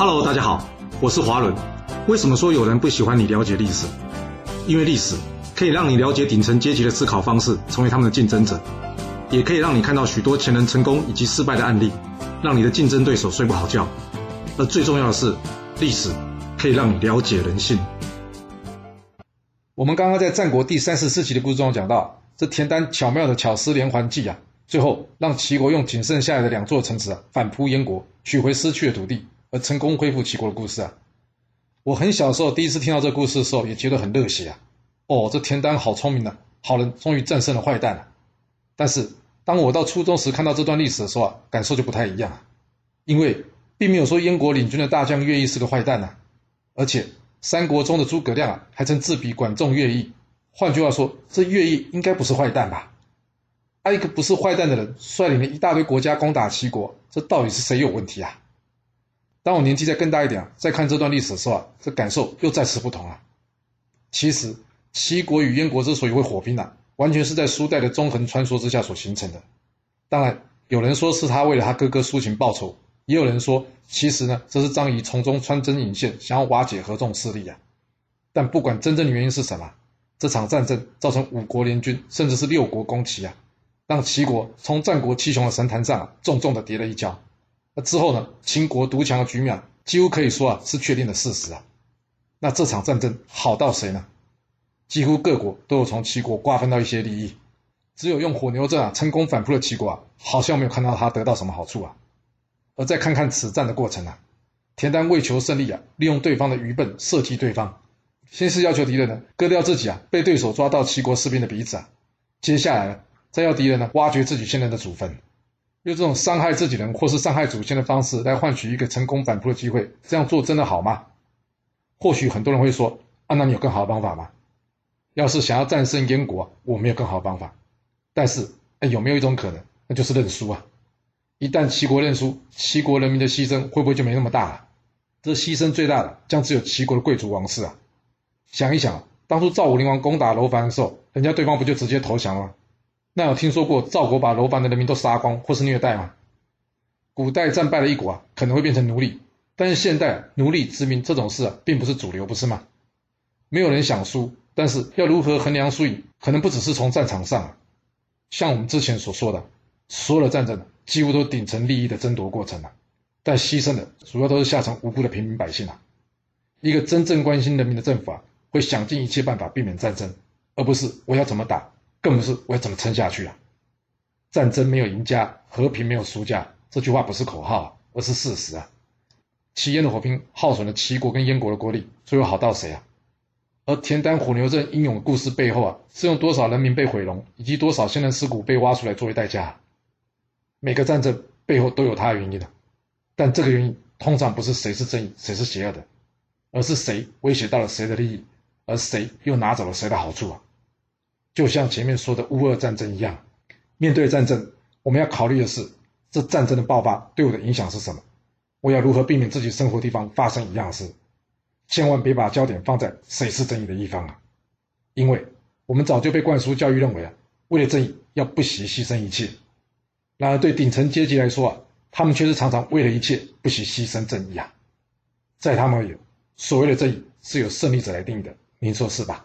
Hello，大家好，我是华伦。为什么说有人不喜欢你了解历史？因为历史可以让你了解顶层阶级的思考方式，成为他们的竞争者，也可以让你看到许多前人成功以及失败的案例，让你的竞争对手睡不好觉。而最重要的是，历史可以让你了解人性。我们刚刚在战国第三十四集的故事中讲到，这田丹巧妙的巧施连环计啊，最后让齐国用仅剩下来的两座城池啊，反扑燕国，取回失去的土地。而成功恢复齐国的故事啊，我很小时候第一次听到这个故事的时候，也觉得很热血啊。哦，这田丹好聪明啊，好人终于战胜了坏蛋了。但是当我到初中时看到这段历史的时候啊，感受就不太一样，因为并没有说燕国领军的大将乐毅是个坏蛋呐，而且三国中的诸葛亮啊，还曾自比管仲、乐毅。换句话说，这乐毅应该不是坏蛋吧？啊，一个不是坏蛋的人率领了一大堆国家攻打齐国，这到底是谁有问题啊？当我年纪再更大一点，再看这段历史的时候啊，这感受又再次不同了。其实，齐国与燕国之所以会火拼啊，完全是在苏代的纵横穿梭之下所形成的。当然，有人说是他为了他哥哥苏秦报仇，也有人说其实呢，这是张仪从中穿针引线，想要瓦解合纵势力啊。但不管真正的原因是什么，这场战争造成五国联军，甚至是六国攻齐啊，让齐国从战国七雄的神坛上重重的跌了一跤。那之后呢？秦国独强的局面几乎可以说啊是确定的事实啊。那这场战争好到谁呢？几乎各国都有从齐国瓜分到一些利益，只有用火牛阵啊成功反扑了齐国啊，好像没有看到他得到什么好处啊。而再看看此战的过程啊，田丹为求胜利啊，利用对方的愚笨射击对方，先是要求敌人呢割掉自己啊被对手抓到齐国士兵的鼻子啊，接下来呢再要敌人呢挖掘自己现在的祖坟。用这种伤害自己人或是伤害祖先的方式来换取一个成功反扑的机会，这样做真的好吗？或许很多人会说：“啊，那你有更好的方法吗？”要是想要战胜燕国，我没有更好的方法。但是，哎，有没有一种可能，那就是认输啊？一旦齐国认输，齐国人民的牺牲会不会就没那么大了？这牺牲最大的将只有齐国的贵族王室啊！想一想，当初赵武灵王攻打楼烦的时候，人家对方不就直接投降了？那有听说过赵国把楼烦的人民都杀光，或是虐待吗？古代战败了一国啊，可能会变成奴隶，但是现代奴隶殖民这种事啊，并不是主流，不是吗？没有人想输，但是要如何衡量输赢，可能不只是从战场上。像我们之前所说的，所有的战争几乎都顶层利益的争夺过程啊，但牺牲的主要都是下层无辜的平民百姓啊。一个真正关心人民的政府啊，会想尽一切办法避免战争，而不是我要怎么打。更不是我要怎么撑下去啊！战争没有赢家，和平没有输家，这句话不是口号，而是事实啊！齐燕的火拼耗损了齐国跟燕国的国力，最后好到谁啊？而田丹火牛阵英勇的故事背后啊，是用多少人民被毁容，以及多少先人尸骨被挖出来作为代价？每个战争背后都有它的原因的，但这个原因通常不是谁是正义，谁是邪恶的，而是谁威胁到了谁的利益，而谁又拿走了谁的好处啊！就像前面说的乌俄战争一样，面对战争，我们要考虑的是，这战争的爆发对我的影响是什么？我要如何避免自己生活地方发生一样事？千万别把焦点放在谁是正义的一方啊！因为我们早就被灌输教育认为啊，为了正义要不惜牺牲一切。然而对顶层阶级来说啊，他们却是常常为了一切不惜牺牲正义啊。在他们而言，所谓的正义是由胜利者来定义的，您说是吧？